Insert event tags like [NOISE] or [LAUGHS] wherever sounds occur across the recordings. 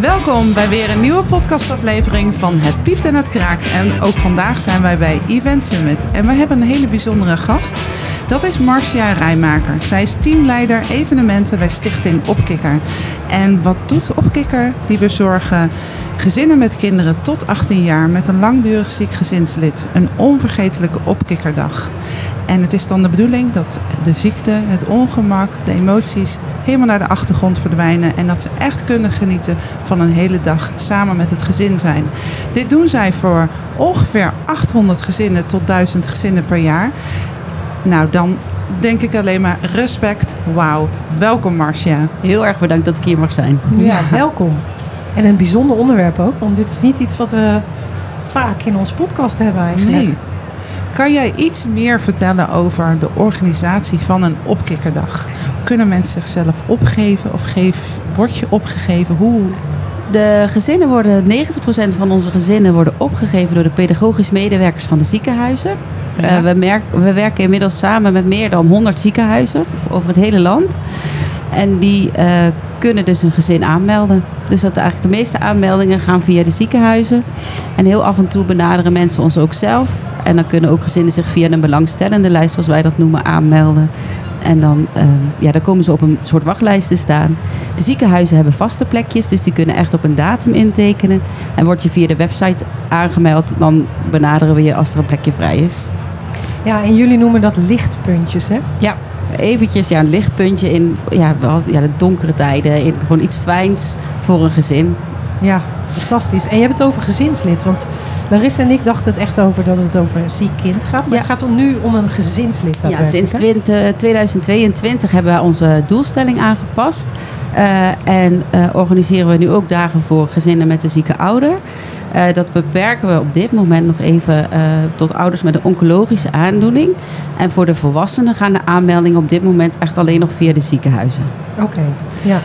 Welkom bij weer een nieuwe podcastaflevering van Het Piept en Het Kraakt. En ook vandaag zijn wij bij Event Summit. En we hebben een hele bijzondere gast. Dat is Marcia Rijmaker. Zij is teamleider evenementen bij Stichting Opkikker. En wat doet Opkikker? Die bezorgen gezinnen met kinderen tot 18 jaar met een langdurig ziek gezinslid een onvergetelijke opkikkerdag. En het is dan de bedoeling dat de ziekte, het ongemak, de emoties helemaal naar de achtergrond verdwijnen. En dat ze echt kunnen genieten van een hele dag samen met het gezin zijn. Dit doen zij voor ongeveer 800 gezinnen tot 1000 gezinnen per jaar. Nou, dan denk ik alleen maar respect. Wauw. Welkom Marcia. Heel erg bedankt dat ik hier mag zijn. Ja, welkom. En een bijzonder onderwerp ook, want dit is niet iets wat we vaak in onze podcast hebben eigenlijk. Nee. Kan jij iets meer vertellen over de organisatie van een opkikkerdag? Kunnen mensen zichzelf opgeven of geef, word je opgegeven? Hoe? De gezinnen worden, 90% van onze gezinnen worden opgegeven door de pedagogisch medewerkers van de ziekenhuizen. Ja. Eh, we, merk- we werken inmiddels samen met meer dan 100 ziekenhuizen over het hele land. En die eh, kunnen dus een gezin aanmelden. Dus dat eigenlijk de meeste aanmeldingen gaan via de ziekenhuizen. En heel af en toe benaderen mensen ons ook zelf. En dan kunnen ook gezinnen zich via een belangstellende lijst, zoals wij dat noemen, aanmelden. En dan, eh, ja, dan komen ze op een soort wachtlijst te staan. De ziekenhuizen hebben vaste plekjes, dus die kunnen echt op een datum intekenen. En word je via de website aangemeld, dan benaderen we je als er een plekje vrij is. Ja, en jullie noemen dat lichtpuntjes, hè? Ja, eventjes ja, een lichtpuntje in ja, ja, de donkere tijden. In gewoon iets fijns voor een gezin. Ja, fantastisch. En je hebt het over gezinslid, want Larissa en ik dachten het echt over dat het over een ziek kind gaat. Maar Ja. het gaat om nu om een gezinslid. Ja, sinds hè? 20, 2022 hebben we onze doelstelling aangepast. Eh, en eh, organiseren we nu ook dagen voor gezinnen met een zieke ouder. Eh, dat beperken we op dit moment nog even eh, tot ouders met een oncologische aandoening. En voor de volwassenen gaan de aanmeldingen op dit moment echt alleen nog via de ziekenhuizen. Oké, ja.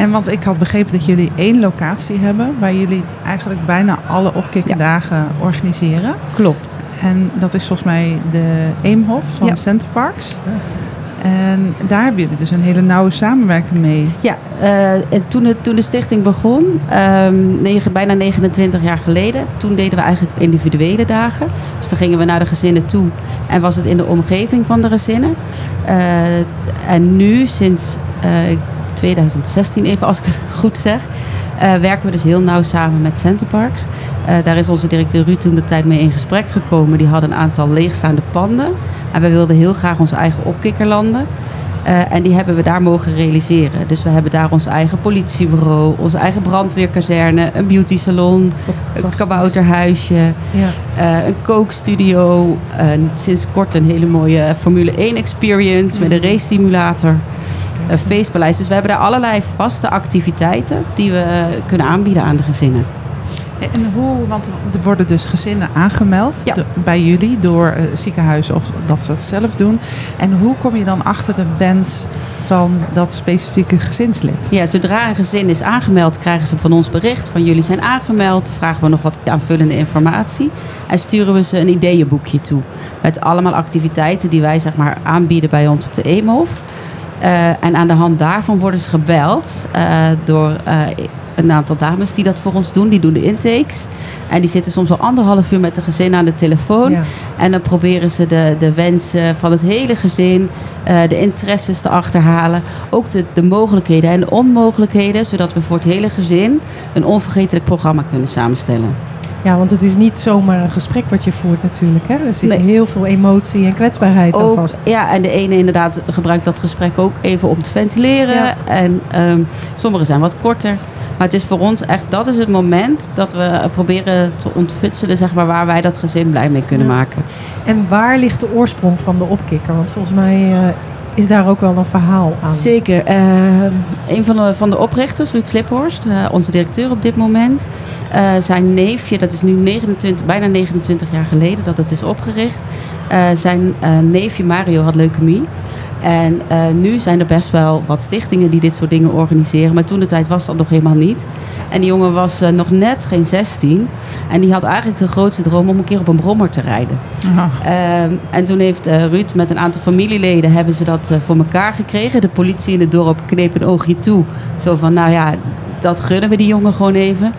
En want ik had begrepen dat jullie één locatie hebben waar jullie eigenlijk bijna alle opkikkerdagen organiseren. Klopt. En dat is volgens mij de Eemhof van Ja. Centerparks. En daar hebben jullie dus een hele nauwe samenwerking mee. Ja, eh, en toen, de, toen de stichting begon, ehm, negen, bijna 29 jaar geleden, toen deden we eigenlijk individuele dagen. Dus dan gingen we naar de gezinnen toe en was het in de omgeving van de gezinnen. Eh, en nu, sinds eh, 2016, even als ik het [LAUGHS] goed zeg, eh, werken we dus heel nauw samen met Centerparks. Eh, daar is onze directeur Ruud toen de tijd mee in gesprek gekomen. Die hadden een aantal leegstaande panden. En wij wilden heel graag onze eigen opkikkerlanden. Eh, en die hebben we daar mogen realiseren. Dus we hebben daar ons eigen politiebureau, onze eigen brandweerkazerne, een beauty salon, een kabouterhuisje, Ja. een kookstudio. sinds kort een hele mooie Formule 1 experience met een race simulator. Een feestpaleis. Dus we hebben daar allerlei vaste activiteiten die we kunnen aanbieden aan de gezinnen. En hoe, want er worden dus gezinnen aangemeld Ja. bij jullie door eh, ziekenhuizen of dat ze het zelf doen. En hoe kom je dan achter de wens van dat specifieke gezinslid? Ja, zodra een gezin is aangemeld, krijgen ze van ons bericht van jullie zijn aangemeld. Vragen we nog wat aanvullende informatie. En sturen we ze een ideeënboekje toe. Met allemaal activiteiten die wij zeg maar, aanbieden bij ons op de Eemhof. Eh, en aan de hand daarvan worden ze gebeld eh, door eh, een aantal dames die dat voor ons doen. Die doen de intakes. En die zitten soms al anderhalf uur met de gezin aan de telefoon. Ja. En dan proberen ze de, de wensen van het hele gezin, de interesses te achterhalen. Ook de, de mogelijkheden en de onmogelijkheden, zodat we voor het hele gezin een onvergetelijk programma kunnen samenstellen. Ja, want het is niet zomaar een gesprek wat je voert natuurlijk. Hè? Er zit Nee. heel veel emotie en kwetsbaarheid aan Ook, vast. ja, en de ene inderdaad gebruikt dat gesprek ook even om te ventileren. Ja. En ehm sommige zijn wat korter. Maar het is voor ons echt, dat is het moment dat we proberen te ontfutselen, zeg maar, waar wij dat gezin blij mee kunnen Ja. maken. En waar ligt de oorsprong van de opkikker? Want volgens mij eh, is daar ook wel een verhaal aan. Zeker. Eh, een van de, van de oprichters, Ruud Sliphorst, eh, onze directeur op dit moment. eh, zijn neefje, dat is nu 29, bijna 29 jaar geleden dat het is opgericht. Zijn neefje Mario had leukemie. En eh, nu zijn er best wel wat stichtingen die dit soort dingen organiseren. Maar toen de tijd was dat nog helemaal niet. En die jongen was eh, nog net geen 16. En die had eigenlijk de grootste droom om een keer op een brommer te rijden. Ehm, en toen heeft eh, Ruud met een aantal familieleden hebben ze dat voor elkaar gekregen. De politie in het dorp kneep een oogje toe. Zo van, nou ja, dat gunnen we die jongen gewoon even.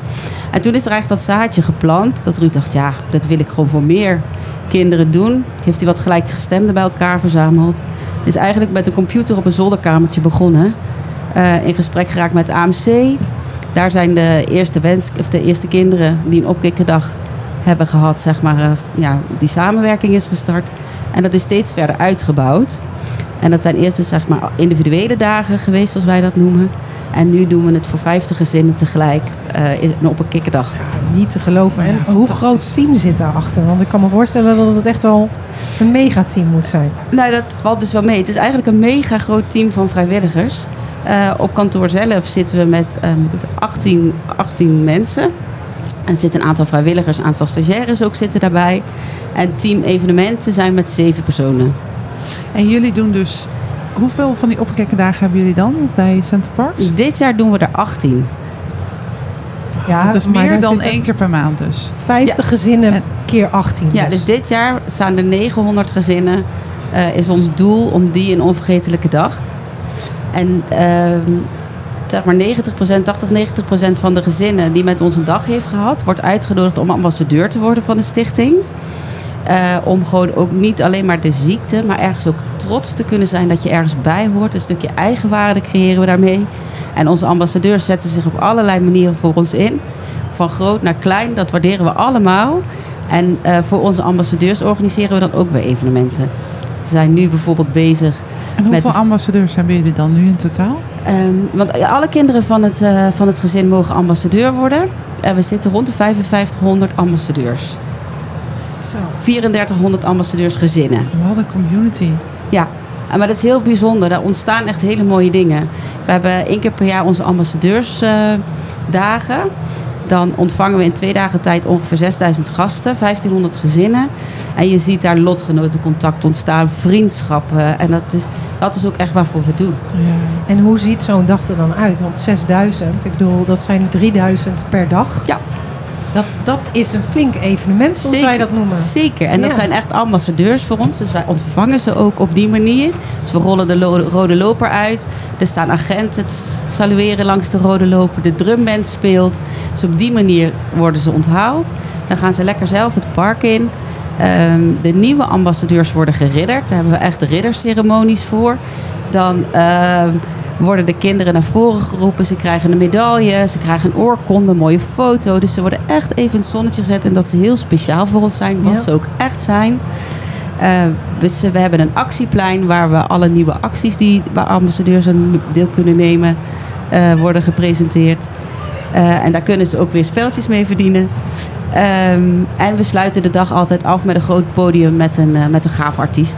En toen is er eigenlijk dat zaadje geplant. Dat Ruud dacht, ja, dat wil ik gewoon voor meer kinderen doen. Heeft hij wat gelijkgestemden bij elkaar verzameld. Is eigenlijk met een computer op een zolderkamertje begonnen. Eh, in gesprek geraakt met AMC. Daar zijn de eerste, wens, of de eerste kinderen die een opkikkerdag hebben gehad, zeg maar, eh, ja, die samenwerking is gestart. En dat is steeds verder uitgebouwd. En dat zijn eerst dus zeg maar individuele dagen geweest, zoals wij dat noemen. En nu doen we het voor 50 gezinnen tegelijk uh, in- op een kikkerdag. Ja, niet te geloven. Ja, En hoe groot team zit daarachter? Want ik kan me voorstellen dat het echt wel een megateam moet zijn. Nou, dat valt dus wel mee. Het is eigenlijk een mega groot team van vrijwilligers. Eh, op kantoor zelf zitten we met ehm, 18, 18 mensen. En er zitten een aantal vrijwilligers, een aantal stagiaires ook zitten daarbij. En team evenementen zijn met zeven personen. En jullie doen dus... Hoeveel van die opkikkerdagen hebben jullie dan bij Center Parks? Dit jaar doen we er 18. Ja, dat is meer dan één keer per maand dus. 50 gezinnen En- keer 18. Ja, dus dit jaar staan er 900 gezinnen. eh, is ons doel om die een onvergetelijke dag. En ehm, zeg maar 90%, 80, 90% van de gezinnen die met ons een dag heeft gehad, wordt uitgenodigd om ambassadeur te worden van de stichting. Eh, om gewoon ook niet alleen maar de ziekte, maar ergens ook trots te kunnen zijn dat je ergens bij hoort. Een stukje eigenwaarde creëren we daarmee. En onze ambassadeurs zetten zich op allerlei manieren voor ons in. Van groot naar klein, dat waarderen we allemaal. En eh, voor onze ambassadeurs organiseren we dan ook weer evenementen. We zijn nu bijvoorbeeld bezig En Met hoeveel de- ambassadeurs hebben jullie dan nu in totaal? Ehm, want alle kinderen van het, eh, van het gezin mogen ambassadeur worden. En we zitten rond de 5500 ambassadeurs. 3400 ambassadeurs gezinnen. Wat een community. Ja, maar dat is heel bijzonder. Daar ontstaan echt hele mooie dingen. We hebben één keer per jaar onze ambassadeursdagen. Dan ontvangen we in twee dagen tijd ongeveer 6000 gasten, 1500 gezinnen. En je ziet daar lotgenotencontact ontstaan, vriendschappen. En dat is, dat is ook echt waarvoor we doen. Ja. En hoe ziet zo'n dag er dan uit? Want 6000, ik bedoel, dat zijn 3000 per dag. Ja. Dat, dat is een flink evenement, zoals wij dat noemen. Zeker. En dat zijn echt ambassadeurs voor ons. Dus wij ontvangen ze ook op die manier. Dus we rollen de lo- rode loper uit. Er staan agenten te salueren langs de rode loper. De drumband speelt. Dus op die manier worden ze onthaald. Dan gaan ze lekker zelf het park in. Ehm, de nieuwe ambassadeurs worden geridderd. Daar hebben we echt ridderceremonies voor. Dan ehm, worden de kinderen naar voren geroepen. Ze krijgen een medaille, ze krijgen een oorkonde, een mooie foto. Dus ze worden echt even in het zonnetje gezet. En dat ze heel speciaal voor ons zijn, wat Ja. ze ook echt zijn. Eh, dus we hebben een actieplein waar we alle nieuwe acties die waar ambassadeurs aan deel kunnen nemen, eh, worden gepresenteerd. Eh, en daar kunnen ze ook weer spelletjes mee verdienen. Ehm, en we sluiten de dag altijd af met een groot podium met een, met een gaaf artiest.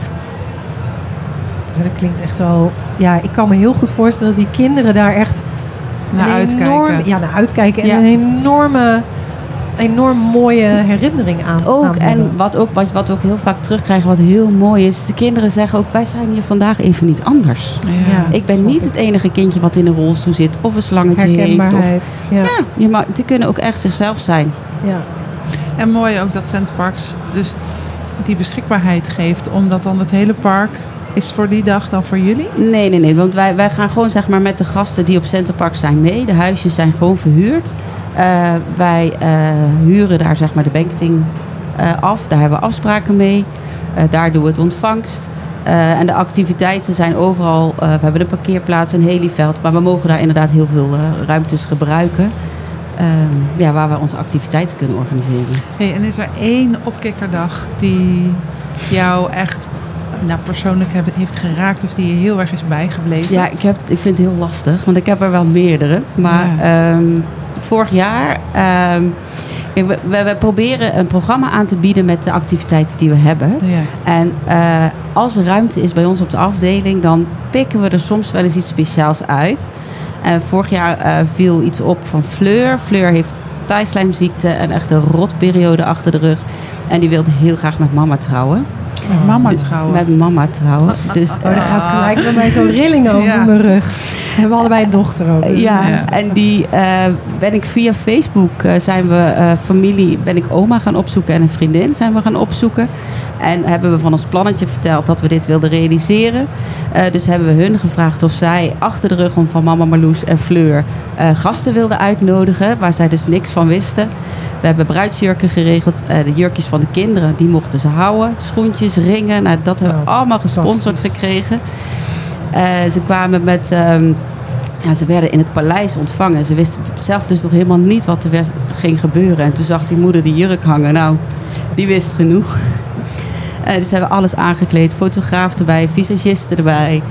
Dat klinkt echt wel... Ja, ik kan me heel goed voorstellen dat die kinderen daar echt... Naar uitkijken. enorm- ja, naar uitkijken. En Ja. een enorme, enorm mooie herinnering aan Ook, aan en wat, ook, wat, wat we ook heel vaak terugkrijgen, wat heel mooi is, de kinderen zeggen ook, wij zijn hier vandaag even niet anders. Ja. Ik ben niet ik. het enige kindje wat in een rolstoel zit of een slangetje heeft. Of. Ja. ja, je mag, die kunnen ook echt zichzelf zijn. ja. En mooi ook dat Center Parks dus die beschikbaarheid geeft. Omdat dan het hele park is voor die dag dan voor jullie? Nee, nee, nee. Want wij, wij gaan gewoon zeg maar met de gasten die op Centerpark zijn mee. De huisjes zijn gewoon verhuurd. Eh, wij eh, huren daar zeg maar de banketing eh, af. Daar hebben we afspraken mee. Daar doen we het ontvangst. En de activiteiten zijn overal. we hebben een parkeerplaats, een helieveld. Maar we mogen daar inderdaad heel veel ruimtes gebruiken. eh, ja, waar we onze activiteiten kunnen organiseren. Hey, en is er één opkikkerdag die jou echt nou, persoonlijk heeft geraakt of die je heel erg is bijgebleven? Ja, ik, heb, ik vind het heel lastig, want ik heb er wel meerdere. Maar ehm, vorig jaar, kijk, we, we, we proberen een programma aan te bieden met de activiteiten die we hebben. Ja. En eh, als er ruimte is bij ons op de afdeling, dan pikken we er soms wel eens iets speciaals uit. En vorig jaar eh, viel iets op van Fleur. Fleur heeft tijdslijmziekte en echt een rotperiode achter de rug. En die wilde heel graag met mama trouwen. Met mama trouwen. Met mama trouwen. Dus, Oh, daar eh, gaat gelijk bij mij zo'n rilling over Ja. mijn rug. We hebben allebei een dochter ook. dus ja, Ja. en die eh, ben ik via Facebook eh, zijn we eh, familie, ben ik oma gaan opzoeken en een vriendin zijn we gaan opzoeken. En hebben we van ons plannetje verteld dat we dit wilden realiseren. Eh, dus hebben we hun gevraagd of zij achter de rug om van mama Marloes en Fleur eh, gasten wilden uitnodigen, waar zij dus niks van wisten. We hebben bruidsjurken geregeld, eh, de jurkjes van de kinderen, die mochten ze houden. Schoentjes, ringen, nou, dat hebben we Oh, allemaal gesponsord gekregen. Eh, ze kwamen met... ehm, ja, ze werden in het paleis ontvangen. Ze wisten zelf dus nog helemaal niet wat er werd- ging gebeuren. En toen zag die moeder die jurk hangen. Nou, die wist genoeg. Eh, dus hebben we alles aangekleed. Fotograaf erbij, visagisten erbij.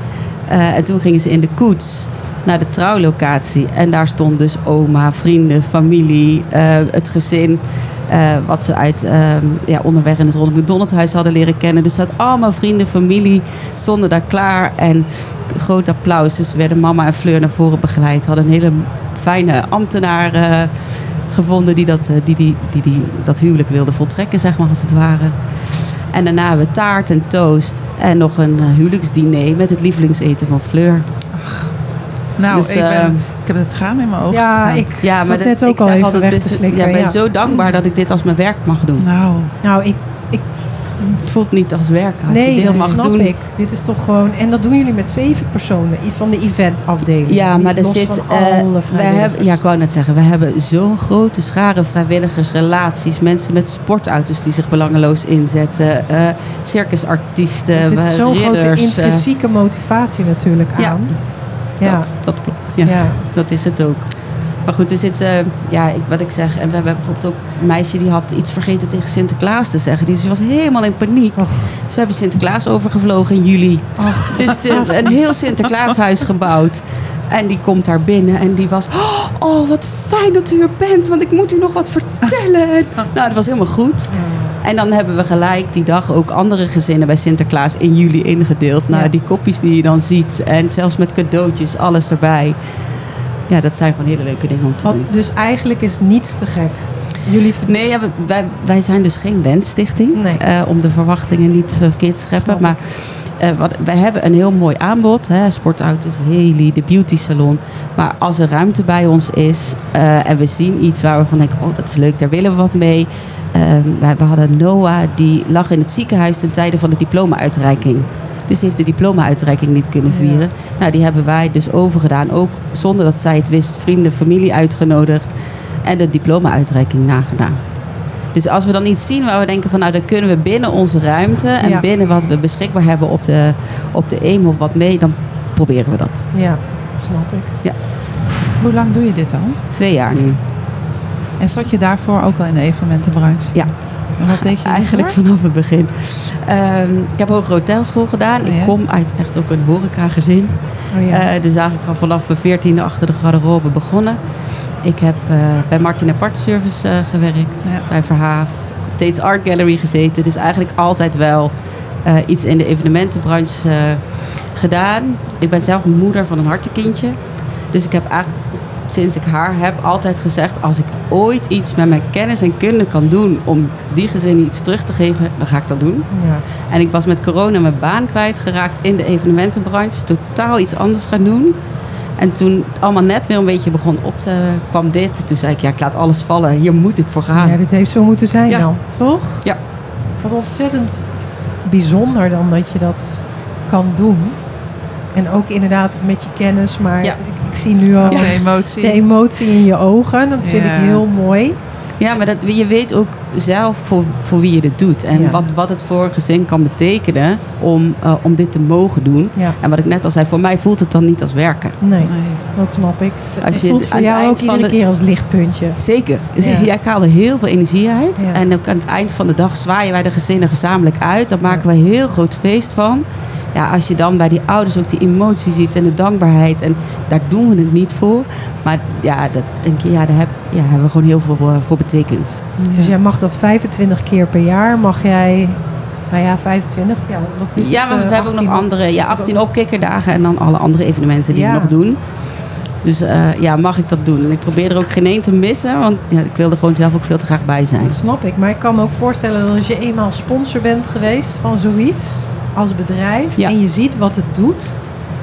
Eh, en toen gingen ze in de koets naar de trouwlocatie. En daar stond dus oma, vrienden, familie, het gezin. Eh, wat ze uit ehm, ja, onderweg in het Ronald McDonald huis hadden leren kennen. Dus dat allemaal vrienden, familie stonden daar klaar. En groot applaus. Dus werden mama en Fleur naar voren begeleid. Hadden een hele fijne ambtenaar gevonden die dat, eh, die, die, die, die dat huwelijk wilde voltrekken, zeg maar, als het ware. En daarna hebben we taart en toast en nog een eh, huwelijksdiner met het lievelingseten van Fleur. Nou, Dus, ik, ben, ik heb het traan in mijn ogen Ja, staan. ik Ja, zat maar dat, net ik ook al zeg even altijd, weg dit te is- slikken. ja, ik ben ja. zo dankbaar dat ik dit als mijn werk mag doen. Nou, Nou, ik, ik, Het voelt niet als werk als je nee, dit dat mag snap doen. ik. Dit is toch gewoon... En dat doen jullie met zeven personen van de eventafdeling. Ja, maar er zit. van eh, alle we hebben, vrijwilligers. ja, ik wou net zeggen, we hebben zo'n grote schare vrijwilligers, relaties, mensen met sportauto's die zich belangeloos inzetten, eh, circusartiesten, er zit zo'n grote eh, intrinsieke motivatie natuurlijk aan. Ja, dat, dat klopt. Ja, ja. dat is het ook. Maar goed, er zit, eh, ja, ik, wat ik zeg, en we hebben bijvoorbeeld ook een meisje die had iets vergeten tegen Sinterklaas te zeggen. Die was helemaal in paniek. Och. Dus we hebben Sinterklaas overgevlogen in juli. Och, Dus de- een heel Sinterklaashuis gebouwd. En die komt daar binnen en die was... Oh, wat fijn dat u er bent, want ik moet u nog wat vertellen. En, [LAUGHS] nou, dat was helemaal goed. En dan hebben we gelijk die dag ook andere gezinnen bij Sinterklaas in juli ingedeeld. Nou, Ja. die kopjes die je dan ziet. En zelfs met cadeautjes, alles erbij. Ja, dat zijn gewoon hele leuke dingen om te doen. dus eigenlijk is niets te gek. Jullie Nee, wij, wij zijn dus geen wensstichting. Nee. eh, om de verwachtingen niet verkeerd te scheppen. Maar eh, wat, wij hebben een heel mooi aanbod. Hè, sportauto's, Haley, de beauty salon. Maar als er ruimte bij ons is eh, en we zien iets waar we van denken... oh, dat is leuk, daar willen we wat mee. Ehm, wij- we hadden Noah, die lag in het ziekenhuis ten tijde van de diploma-uitreiking. Dus die heeft de diploma-uitreiking niet kunnen Ja. vieren. Nou, die hebben wij dus overgedaan. Ook zonder dat zij het wist. Vrienden, familie uitgenodigd. En de diploma-uitreiking nagedaan. Dus als we dan iets zien waar we denken van... nou, dan kunnen we binnen onze ruimte... en Ja. binnen wat we beschikbaar hebben op de, op de EEM of wat mee... dan proberen we dat. Ja, snap ik. hoe lang doe je dit al? Twee jaar nu. En zat je daarvoor ook al in de evenementenbranche? Ja. En wat deed je Eigenlijk vanaf het begin. Ehm, ik heb hogere hotelschool gedaan. Ik Ja. kom uit echt ook een horecagezin. Oh, ja. Eh, dus eigenlijk al vanaf mijn veertiende achter de garderobe begonnen. Ik heb eh, bij Martin Apart Service eh, gewerkt. Ja. Bij Verhaaf. Steeds Art Gallery gezeten. Dus eigenlijk altijd wel eh, iets in de evenementenbranche gedaan. Ik ben zelf moeder van een hartenkindje. Dus ik heb eigenlijk sinds ik haar heb altijd gezegd... als ik ooit iets met mijn kennis en kunde kan doen... om die gezinnen iets terug te geven, dan ga ik dat doen. ja. En ik was met corona mijn baan kwijtgeraakt in de evenementenbranche. Totaal iets anders gaan doen. En toen het allemaal net weer een beetje begon op te... kwam dit. Toen zei ik, ja, ik laat alles vallen. Hier moet ik voor gaan. ja, dit heeft zo moeten zijn Ja. dan, toch? Ja. Wat ontzettend bijzonder dan dat je dat kan doen. En ook inderdaad met je kennis, maar Ja. ik, ik zie nu al de emotie. de emotie in je ogen. Dat vind Ja. ik heel mooi. Ja, maar dat, je weet ook zelf voor, voor wie je dit doet. En Ja. wat, wat het voor een gezin kan betekenen om, eh, om dit te mogen doen. Ja. En wat ik net al zei, voor mij voelt het dan niet als werken. Nee, Nee. dat snap ik. Als het je voelt aan voor het jou eind ook van iedere de- keer als lichtpuntje. Zeker. Ja. Ja. ik haal er heel veel energie uit. Ja. En ook aan het eind van de dag zwaaien wij de gezinnen gezamenlijk uit. Daar maken we een heel groot feest van. Ja, als je dan bij die ouders ook die emotie ziet en de dankbaarheid. En daar doen we het niet voor. Maar ja, dat denk je, ja, daar heb, ja, hebben we gewoon heel veel voor, voor betekend. Dus jij mag dat 25 keer per jaar. Mag jij, nou ja, 25? Ja, wat is ja, het, want eh, we hebben ook 18 nog andere, ja, 18 opkikkerdagen en dan alle andere evenementen die Ja. we nog doen. Dus eh, ja, mag ik dat doen? En ik probeer er ook geen één te missen, want ja, ik wil er gewoon zelf ook veel te graag bij zijn. Dat snap ik. Maar ik kan me ook voorstellen dat als je eenmaal sponsor bent geweest van zoiets als bedrijf Ja. en je ziet wat het doet,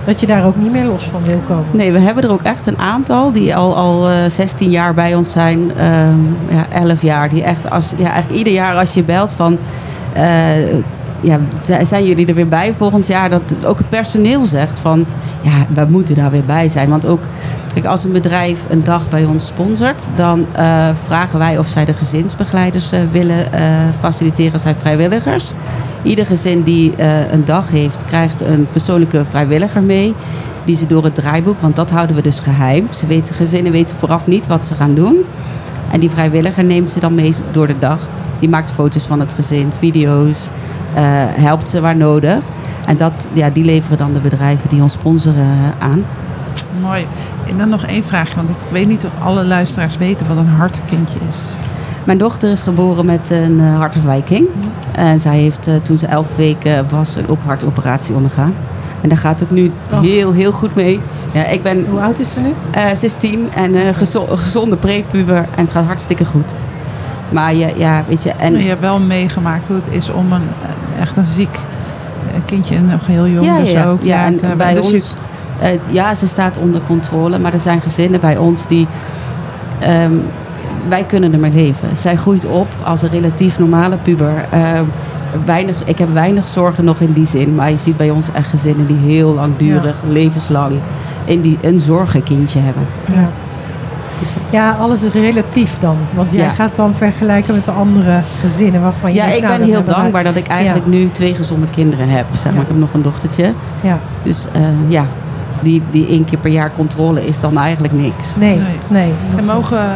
dat je daar ook niet meer los van wil komen. Nee, we hebben er ook echt een aantal die al, al eh, 16 jaar bij ons zijn. ehm, ja, 11 jaar. Die echt als, ja, eigenlijk ieder jaar als je belt van... eh, ja, zijn jullie er weer bij volgend jaar? Dat ook het personeel zegt van... Ja, we moeten daar weer bij zijn. Want ook, kijk, als een bedrijf een dag bij ons sponsort... dan eh, vragen wij of zij de gezinsbegeleiders eh, willen eh, faciliteren. zijn vrijwilligers. Ieder gezin die een dag heeft, krijgt een persoonlijke vrijwilliger mee die ze door het draaiboek, want dat houden we dus geheim. Ze weten, gezinnen weten vooraf niet wat ze gaan doen. En die vrijwilliger neemt ze dan mee door de dag. Die maakt foto's van het gezin, video's, helpt ze waar nodig. En dat, ja, die leveren dan de bedrijven die ons sponsoren eh, aan. Mooi. En dan nog één vraagje, want ik weet niet of alle luisteraars weten wat een hartenkindje is. Mijn dochter is geboren met een uh, hartafwijking. En zij heeft uh, toen ze elf weken was een ophartoperatie ondergaan. En daar gaat het nu Oh. heel, heel goed mee. Ja, ik ben, Hoe oud is ze nu? eh, ze is tien en eh, gezo- een gezonde prepuber. En het gaat hartstikke goed. Maar ja, ja weet je... En, En je hebt wel meegemaakt hoe het is om een, eh, echt een ziek een kindje, nog heel jong ja, dus ja, ook. ja, te en hebben. bij Dus je- ons... eh, ja, ze staat onder controle. Maar er zijn gezinnen bij ons die... ehm, wij kunnen ermee leven. Zij groeit op als een relatief normale puber. Ehm, weinig, ik heb weinig zorgen nog in die zin. Maar je ziet bij ons echt gezinnen die heel langdurig, levenslang... In die, een zorgenkindje hebben. Ja. Dus ja, alles is relatief dan. Want jij Ja. gaat dan vergelijken met de andere gezinnen waarvan je Ja, denkt, ik nou, ben heel dankbaar dat ik eigenlijk nu twee gezonde kinderen heb. Zeg maar, Ja. ik heb nog een dochtertje. Ja, Dus eh, ja, die, die één keer per jaar controle is dan eigenlijk niks. nee, Nee. en mogen eh,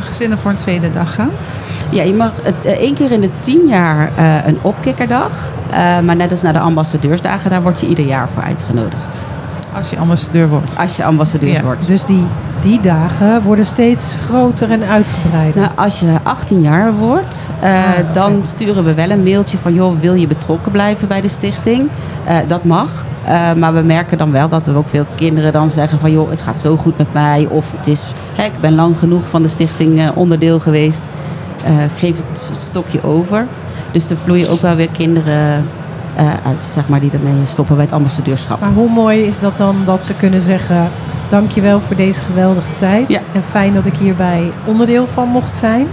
gezinnen voor een tweede dag gaan? Ja, je mag het, eh, één keer in de tien jaar eh, een opkikkerdag. Eh, maar net als naar de ambassadeursdagen, daar word je ieder jaar voor uitgenodigd. Als je ambassadeur wordt. Als je ambassadeur Ja. wordt. Dus die, die dagen worden steeds groter en uitgebreider. Nou, als je 18 jaar wordt, eh, Ah, dan sturen we wel een mailtje van... joh, wil je betrokken blijven bij de stichting? Eh, dat mag. Eh, maar we merken dan wel dat er ook veel kinderen dan zeggen van... joh, het gaat zo goed met mij. Of het is, hè, ik ben lang genoeg van de stichting eh, onderdeel geweest. Eh, geef het stokje over. Dus er vloeien ook wel weer kinderen uit, zeg maar, die ermee stoppen bij het ambassadeurschap. Maar hoe mooi is dat dan dat ze kunnen zeggen... dankjewel voor deze geweldige tijd. Ja. En fijn dat ik hierbij onderdeel van mocht zijn.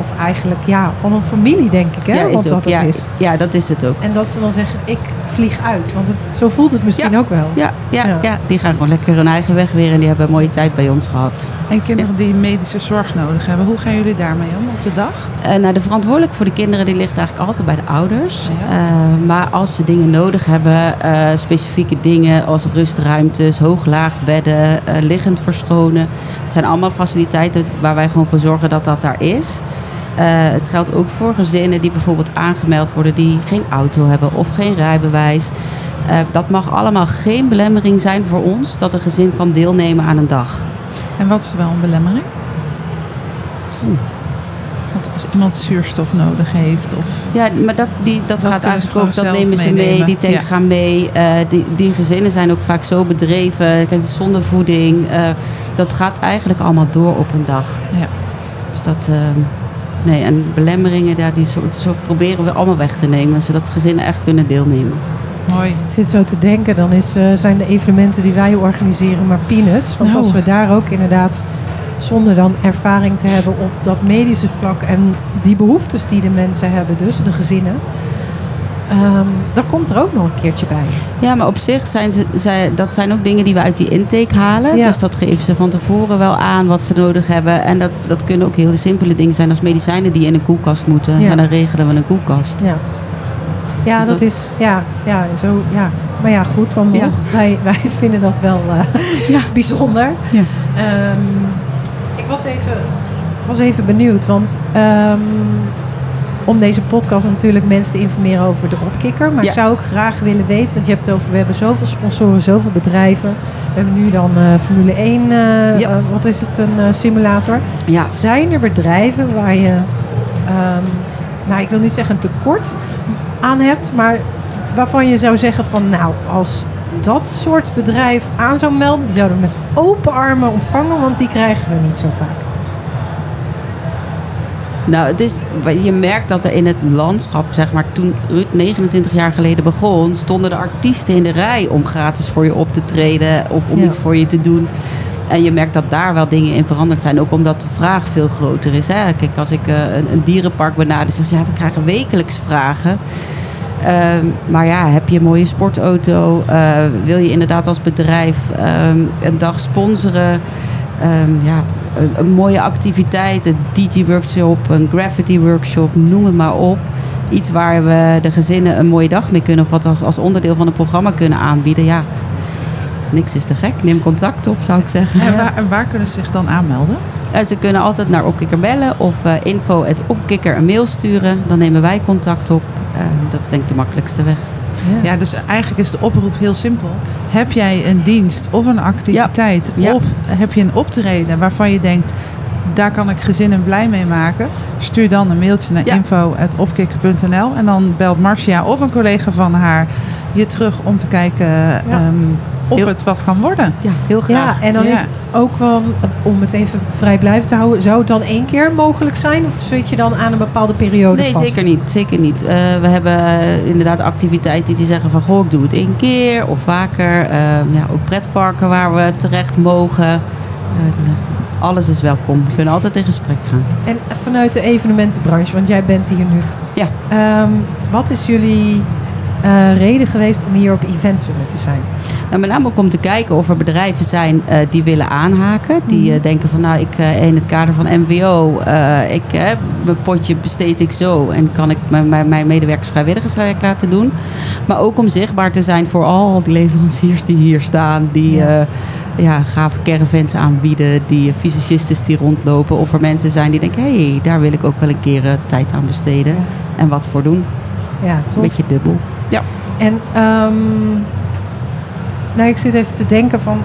Of eigenlijk, ja, van een familie denk ik, hè? ja, Want dat ook, het ja, is. ja, dat is het ook. En dat ze dan zeggen, ik vlieg uit. Want het, zo voelt het misschien Ja. ook wel. Ja, ja, Ja. ja. die gaan gewoon lekker hun eigen weg weer en die hebben een mooie tijd bij ons gehad. En kinderen die medische zorg nodig hebben, hoe gaan jullie daarmee om op de dag? Eh, nou, de verantwoordelijk voor de kinderen die ligt eigenlijk altijd bij de ouders. Ja. Eh, maar als ze dingen nodig hebben, eh, specifieke dingen als rustruimtes, hoog-laag bedden, eh, liggend verschonen. Het zijn allemaal faciliteiten waar wij gewoon voor zorgen dat dat daar is. Eh, het geldt ook voor gezinnen die bijvoorbeeld aangemeld worden die geen auto hebben of geen rijbewijs. Eh, dat mag allemaal geen belemmering zijn voor ons dat een gezin kan deelnemen aan een dag. En wat is wel een belemmering? Oeh. Want als iemand zuurstof nodig heeft of Ja, maar dat, die, dat, Dat gaat eigenlijk ook, dat nemen ze mee, die tanks Ja. gaan mee. Eh, die, die gezinnen zijn ook vaak zo bedreven, kijk, zonder voeding. dat gaat eigenlijk allemaal door op een dag. Ja. Dus dat, eh, nee, en belemmeringen, ja, die zo, zo proberen we allemaal weg te nemen, zodat gezinnen echt kunnen deelnemen. mooi. Ik zit zo te denken, dan is, eh, zijn de evenementen die wij organiseren maar peanuts. Want Nou. als we daar ook inderdaad, zonder dan ervaring te hebben op dat medische vlak en die behoeftes die de mensen hebben, dus de gezinnen, dan komt er ook nog een keertje bij. Ja, maar op zich zijn ze, zij, dat zijn ook dingen die we uit die intake halen. Ja. Dus dat geven ze van tevoren wel aan wat ze nodig hebben. En dat, dat kunnen ook heel simpele dingen zijn als medicijnen die in een koelkast moeten. Ja. En dan regelen we een koelkast. Ja, ja Dus dat, dat- is, ja, ja, zo, ja. Maar ja, goed, dan Ja. Wij, wij [LAUGHS] vinden dat wel eh, Ja. [LAUGHS] bijzonder. Ja. Ehm, ik was even, was even benieuwd, want ehm, om deze podcast natuurlijk mensen te informeren over de opkikker. Maar Ja. ik zou ook graag willen weten, want je hebt het over, we hebben zoveel sponsoren, zoveel bedrijven. We hebben nu dan eh, Formule 1, eh, Ja. eh, wat is het, een simulator. Ja, Zijn er bedrijven waar je, ehm, nou ik wil niet zeggen een tekort aan hebt, maar waarvan je zou zeggen van nou, als dat soort bedrijf aan zou melden, die zouden we met open armen ontvangen, want die krijgen we niet zo vaak. Nou, het is, je merkt dat er in het landschap, zeg maar, toen Ruud 29 jaar geleden begon, stonden de artiesten in de rij om gratis voor je op te treden of om Ja. iets voor je te doen. En je merkt dat daar wel dingen in veranderd zijn, ook omdat de vraag veel groter is. Hè? Kijk, als ik eh, een, een dierenpark benader, zeg ze, ja, we krijgen wekelijks vragen. Ehm, maar ja, heb je een mooie sportauto? Eh, wil je inderdaad als bedrijf ehm, een dag sponsoren? Ehm, ja, een, mooie activiteit, een DJ-workshop, een graffiti-workshop, noem het maar op. Iets waar we de gezinnen een mooie dag mee kunnen of wat als, als onderdeel van het programma kunnen aanbieden. Ja, niks is te gek. Neem contact op, zou ik zeggen. En waar, waar kunnen ze zich dan aanmelden? En ze kunnen altijd naar Opkikker bellen of eh info Opkikker een mail sturen. Dan nemen wij contact op. Eh, dat is denk ik de makkelijkste weg. Ja, dus eigenlijk is de oproep heel simpel. Heb jij een dienst of een activiteit Ja. of heb je een optreden waarvan je denkt, daar kan ik gezinnen blij mee maken. Stuur dan een mailtje naar info.opkikker.nl en dan belt Marcia of een collega van haar je terug om te kijken ehm, of Heel- het wat kan worden. Ja, heel graag. Ja, en dan Ja. is het ook wel, om het even vrijblijvend te houden, zou het dan één keer mogelijk zijn? Of zit je dan aan een bepaalde periode Nee, vast? zeker niet. Zeker niet. Eh, we hebben eh, inderdaad activiteiten die zeggen van... goh, ik doe het één keer of vaker. Eh, ja, ook pretparken waar we terecht mogen. Eh, nou, alles is welkom. We kunnen altijd in gesprek gaan. En vanuit de evenementenbranche, want jij bent hier nu. Ja. Ehm, wat is jullie eh, reden geweest om hier op Event Summit te zijn? Nou, met name ook om te kijken of er bedrijven zijn eh, die willen aanhaken. Die Mhm. eh, denken van nou, ik in het kader van eh, ik, mijn potje besteed ik zo. En kan ik mijn, medewerkers vrijwilligerswerk laten doen. Maar ook om zichtbaar te zijn voor al die leveranciers die hier staan. Die Ja. ja. gave caravans aanbieden. Die fysicistes die rondlopen. Of er mensen zijn die denken, hé, hey, daar wil ik ook wel een keer tijd aan besteden. Ja. En wat voor doen. Ja, Een beetje dubbel. En ehm, nou, ik zit even te denken van...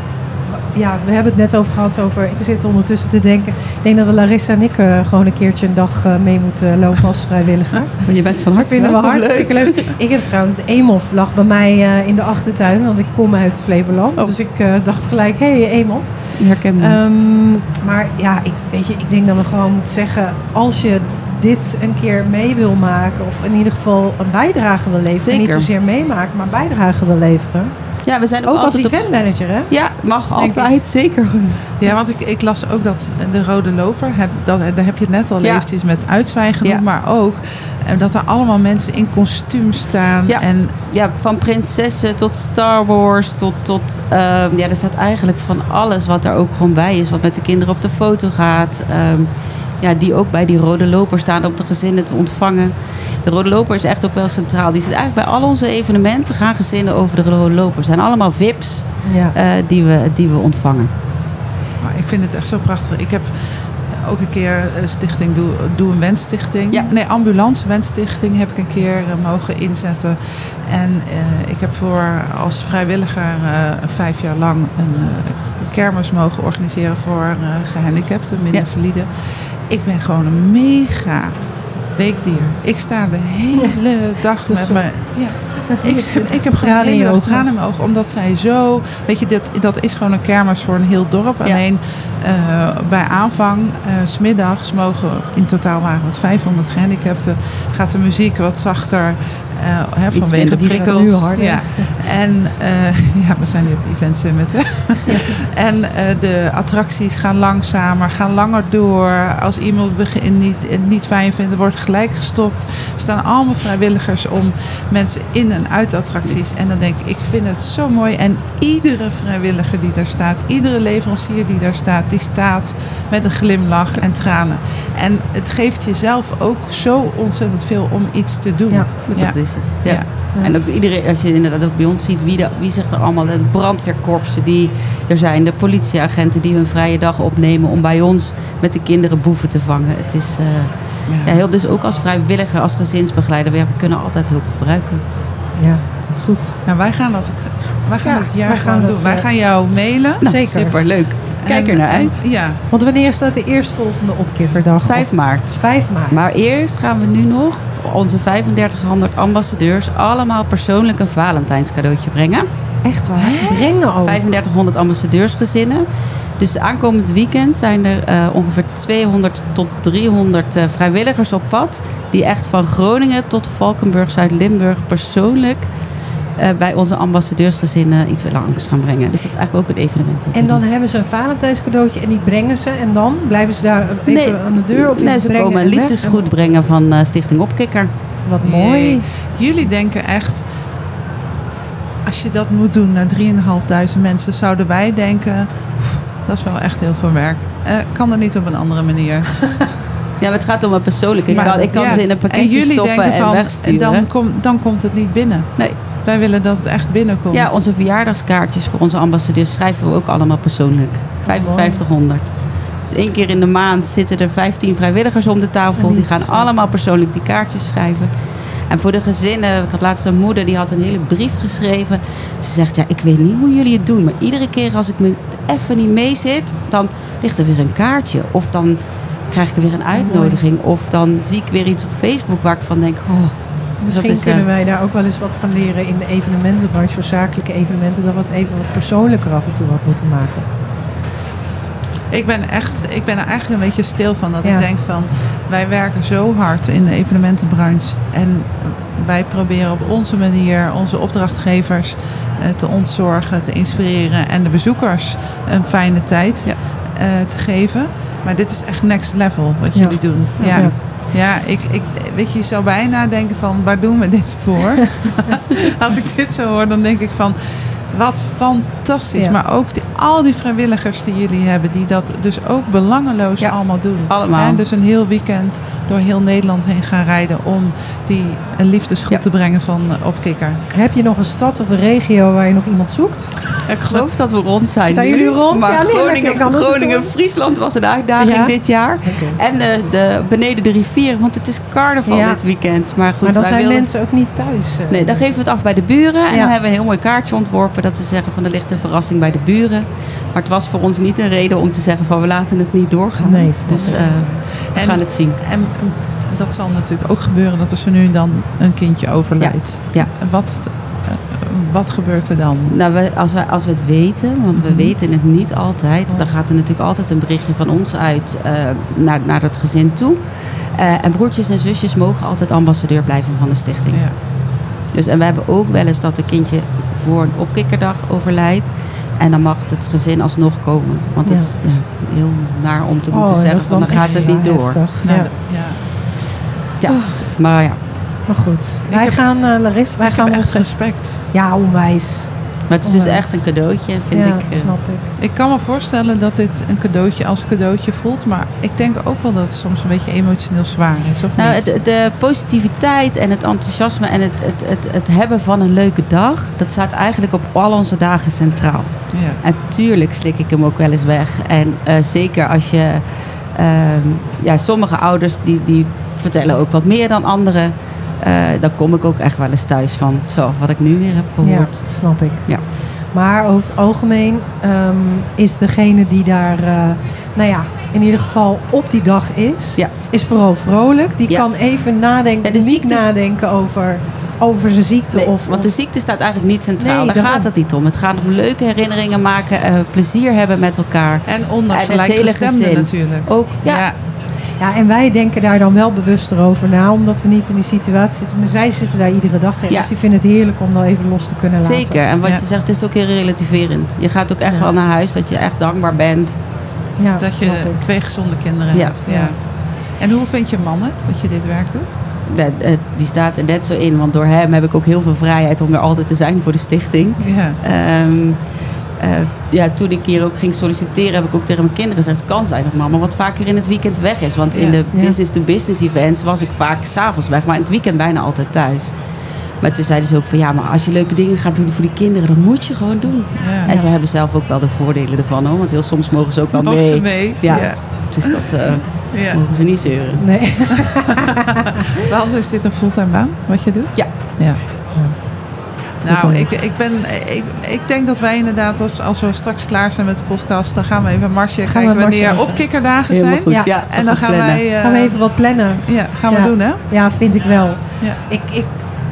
Ja, we hebben het net over gehad over... Ik zit ondertussen te denken... Ik denk dat we Larissa en ik eh, gewoon een keertje een dag eh, mee moeten lopen als vrijwilliger. Je bent van harte vinden we hartstikke leuk. Ik heb trouwens, de Emof lag bij mij eh, in de achtertuin, want ik kom uit Flevoland. Oh. Dus ik eh, dacht gelijk, hé, hey, Emof. Herkenbaar. Ehm, maar ja, ik, weet je, ik denk dat we gewoon moeten zeggen, als je dit een keer mee wil maken, of in ieder geval een bijdrage wil leveren, niet zozeer meemaken, maar bijdrage wil leveren. ja, we zijn ook, Ook als altijd op- eventmanager, hè? Ja, mag altijd, zeker. Ja, want ik, ik las ook dat de rode loper, het, dat, daar heb je het net al Ja. eventjes met Ja. maar ook eh, dat er allemaal mensen in kostuum staan. Ja. En Ja, van prinsessen tot Star Wars tot... tot ehm, ja, er staat eigenlijk van alles wat er ook gewoon bij is. Wat met de kinderen op de foto gaat. Ehm, ja, die ook bij die rode loper staan om de gezinnen te ontvangen. De rode loper is echt ook wel centraal. Die zit eigenlijk bij al onze evenementen. Gaan gezinnen over de rode loper. Het zijn allemaal VIP's Ja. eh, die, we, die we ontvangen. Maar ik vind het echt zo prachtig. Ik heb ook een keer eh, stichting Doe, Doe een Wensstichting. Ja. Nee, Ambulance Wensstichting heb ik een keer eh, mogen inzetten. En eh, ik heb voor als vrijwilliger eh, vijf jaar lang een eh, kermis mogen organiseren voor eh, gehandicapten, minder Ja. Ik ben gewoon een mega weekdier. Ik sta de hele dag met mijn... Ja. Ik, [LAUGHS] ik heb gewoon je hele dag ogen. tranen in mijn ogen. Omdat zij zo... Weet je, dat, dat is gewoon een kermis voor een heel dorp. Alleen eh, bij aanvang, s smiddags, mogen in totaal waren het 500 gehandicapten. Gaat de muziek wat zachter. eh, hè, vanwege prikkels. nu harder. Ja. En [LAUGHS] ja, we zijn nu op Event Summit. Hè? [LAUGHS] en de attracties gaan langzamer, gaan langer door. Als iemand begin, niet, het niet fijn vindt, wordt gelijk gestopt. Er staan allemaal vrijwilligers om mensen in en uit de attracties. En dan denk ik, ik vind het zo mooi. En iedere vrijwilliger die daar staat, iedere leverancier die daar staat, die staat met een glimlach en tranen. En het geeft jezelf ook zo ontzettend veel om iets te doen. Ja. Dat is het. Ja. Ja. En ook iedereen, als je inderdaad ook bij ons ziet, wie, de, wie zegt er allemaal, de brandweerkorpsen die er zijn, de politieagenten die hun vrije dag opnemen om bij ons met de kinderen boeven te vangen. Het is eh, ja, heel, dus ook als vrijwilliger, als gezinsbegeleider, we, we kunnen altijd hulp gebruiken. Ja, het goed. Nou, wij gaan dat, wij gaan Ja, dat jaar wij gaan gewoon dat, doen. Wij eh, gaan jou mailen. Nou, Zeker. Super leuk. Kijk En- er naar en- uit. Ja, Want wanneer staat de eerstvolgende opkikkerdag? 5 Of- maart. 5 maart. Maar eerst gaan we nu nog onze 3500 ambassadeurs allemaal persoonlijk een Valentijnscadeautje brengen. Echt waar? Brengen ook. 3500 ambassadeursgezinnen. Dus aankomend weekend zijn er eh, ongeveer 200 tot 300 eh, vrijwilligers op pad. Die echt van Groningen tot Valkenburg, Zuid-Limburg persoonlijk eh, bij onze ambassadeursgezinnen iets langs gaan brengen. Dus dat is eigenlijk ook een evenement. En dan doen. hebben ze een Valentijnscadeautje en die brengen ze. En dan blijven ze daar even Nee. aan de deur? Of is nee, het ze brengen komen en liefdesgoed brengen van eh, Stichting Opkikker. Wat mooi. Jullie denken echt, als je dat moet doen naar 3.500 mensen, zouden wij denken, dat is wel echt heel veel werk. Eh, kan dat niet op een andere manier? [LAUGHS] Ja, maar het gaat om een persoonlijke. Ik Maar kan, ik kan ja, ze in een en pakketje jullie stoppen denken en van, wegsturen. dan, kom, dan komt het niet binnen. Nee. Wij willen dat het echt binnenkomt. Ja, onze verjaardagskaartjes voor onze ambassadeurs schrijven we ook allemaal persoonlijk. 5500. Dus één keer in de maand zitten er 15 vrijwilligers om de tafel. Die gaan allemaal persoonlijk die kaartjes schrijven. En voor de gezinnen, ik had laatst een moeder die had een hele brief geschreven. Ze zegt, ja, ik weet niet hoe jullie het doen, maar iedere keer als ik me even niet mee zit, dan ligt er weer een kaartje. Of dan krijg ik weer een uitnodiging. Of dan zie ik weer iets op Facebook waar ik van denk, oh, Misschien is, eh, kunnen wij daar ook wel eens wat van leren in de evenementenbranche, voor zakelijke evenementen, dat we het even wat persoonlijker af en toe wat moeten maken. Ik ben, echt, ik ben er eigenlijk een beetje stil van. Dat Ja. ik denk van, wij werken zo hard in de evenementenbranche. En wij proberen op onze manier onze opdrachtgevers eh, te ontzorgen, te inspireren. En de bezoekers een fijne tijd Ja. eh, te geven. Maar dit is echt next level wat Ja. jullie doen. Ja, Ja. ik, ik, weet je, je zou bijna denken van, waar doen we dit voor? [LAUGHS] Als ik dit zo hoor, dan denk ik van... Wat fantastisch. Ja. Maar ook die, al die vrijwilligers die jullie hebben, die dat dus ook belangeloos Ja, allemaal doen. allemaal. En dus een heel weekend door heel Nederland heen gaan rijden om die een liefdesgoed Ja. te brengen van uh, Opkikker. Heb je nog een stad of een regio waar je nog iemand zoekt? Ik geloof dat we rond zijn. Zijn nu, jullie rond? Maar Ja, nee, Groningen, Groningen? Friesland was een uitdaging Ja? dit jaar. En eh, de, beneden de rivier, want het is carnaval Ja. dit weekend. Maar goed, maar dan wij zijn wilden- mensen ook niet thuis. eh. Nee, dan geven we het af bij de buren. En Ja. dan hebben we een heel mooi kaartje ontworpen. Dat te zeggen van er ligt een verrassing bij de buren. Maar het was voor ons niet een reden om te zeggen van we laten het niet doorgaan. Nee, dus eh, we En- gaan het zien. En dat zal natuurlijk ook gebeuren dat er zo nu en dan een kindje overlijdt. Ja. Wat, eh, wat gebeurt er dan? Nou, we, als, wij, als we het weten, want we Mhm. weten het niet altijd, dan gaat er natuurlijk altijd een berichtje van ons uit eh, naar, naar dat gezin toe. En broertjes en zusjes mogen altijd ambassadeur blijven van de stichting. Ja. Dus, en we hebben ook wel eens dat een kindje voor een opkikkerdag overlijdt. En dan mag het gezin alsnog komen. Want het Ja. is ja, heel naar om te Oh, moeten dat zeggen van dan gaat het niet door. heftig. Nou, Ja. ja. Ja, maar ja. Maar goed, wij heb- gaan, eh Larissa, wij Ik gaan heb ons... echt respect. Ja, onwijs. Maar het is dus echt een cadeautje, vind ja, ik. eh. snap ik. Ik kan me voorstellen dat dit een cadeautje als cadeautje voelt. Maar ik denk ook wel dat het soms een beetje emotioneel zwaar is. Of Nou, niet? het- de positiviteit en het enthousiasme en het, het, het, het hebben van een leuke dag, dat staat eigenlijk op al onze dagen centraal. ja. En tuurlijk slik ik hem ook wel eens weg. En eh, zeker als je. ehm, ja, sommige ouders die, die vertellen ook wat meer dan anderen. Eh, dan kom ik ook echt wel eens thuis van. Zo, wat ik nu weer heb gehoord. Ja, snap ik. Ja. Maar over het algemeen ehm, is degene die daar, eh, nou ja, in ieder geval op die dag is, Ja. is vooral vrolijk. Die Ja. kan even nadenken, Ja, niet nadenken over, over zijn ziekte. Nee, of, want de ziekte staat eigenlijk niet centraal. Nee, Daar daarom. gaat het niet om. Het gaat om leuke herinneringen maken, eh, plezier hebben met elkaar. En onder En het hele gelijkgestemden gezin. natuurlijk. Ook, ja, ja. En wij denken daar dan wel bewuster over na, omdat we niet in die situatie zitten. Maar zij zitten daar iedere dag in. Ja. Dus die vinden het heerlijk om dan even los te kunnen laten. zeker. En wat Ja. je zegt, het is ook heel relativerend. Je gaat ook echt Ja. wel naar huis dat je echt dankbaar bent. Ja, Dat je ik. twee gezonde kinderen Ja. hebt. Ja. En hoe vindt je man het dat je dit werk doet? Eh, Die staat er net zo in, want door hem heb ik ook heel veel vrijheid om er altijd te zijn voor de stichting. Ja. Ehm, eh, ja, toen ik hier ook ging solliciteren, heb ik ook tegen mijn kinderen gezegd: het kan zijn dat mama wat vaker in het weekend weg is. Want in Ja. de Ja. business-to-business events was ik vaak s'avonds weg, maar in het weekend bijna altijd thuis. Maar toen zeiden ze ook van ja, maar als je leuke dingen gaat doen voor die kinderen, dan moet je gewoon doen. Ja. En ze hebben zelf ook wel de voordelen ervan hoor, want heel soms mogen ze ook wel Mocht ze mee. mee? Ja. Dus dat eh, [LAUGHS] mogen ze niet zeuren. Nee. [LAUGHS] Want is dit een fulltime baan wat je doet? Ja. ja. Nou, ik, ik, ben, ik, ik denk dat wij inderdaad, als, als we straks klaar zijn met de podcast, dan gaan we even Marcia Gaan kijken we wanneer even. op kikkerdagen Helemaal zijn. goed. Ja. Ja, En dan gaan plannen. wij. eh, Gaan we even wat plannen? Ja, gaan we Ja. doen, hè? Ja, vind ik wel. Ja. Ik, ik,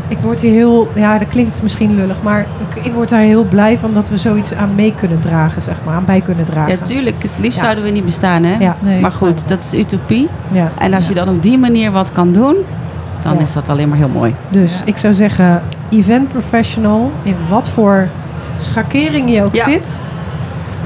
ik word hier heel, ja, dat klinkt misschien lullig, maar ik, ik word daar heel blij van dat we zoiets aan mee kunnen dragen, zeg maar, aan bij kunnen dragen. Ja, tuurlijk. Het liefst Ja. zouden we niet bestaan, hè? Ja. Nee. Maar goed, dat is utopie. Ja. En als je dan op die manier wat kan doen, dan Ja. is dat alleen maar heel mooi. Dus Ja. ik zou zeggen, event professional, in wat voor schakering je ook Ja. zit,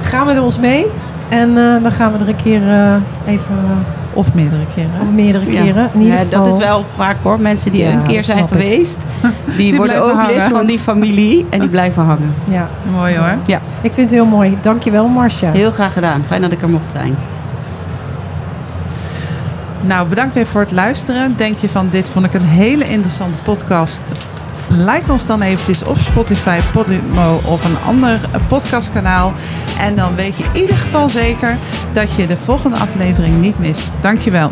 ga met ons mee. En eh, dan gaan we er een keer eh, even, eh, Of meerdere keren. of meerdere Ja. keren. In ieder Ja, geval. dat is wel vaak hoor. Mensen die Ja, een keer zijn geweest, [LAUGHS] die, worden ook lid van die familie en die blijven hangen. Ja, Mooi hoor. ik vind het heel mooi. Dankjewel, Marcia. Heel graag gedaan. Fijn dat ik er mocht zijn. Nou, bedankt weer voor het luisteren. Denk je van dit vond ik een hele interessante podcast? Like ons dan eventjes op Spotify, Podimo of een ander podcastkanaal. En dan weet je in ieder geval zeker dat je de volgende aflevering niet mist. Dankjewel.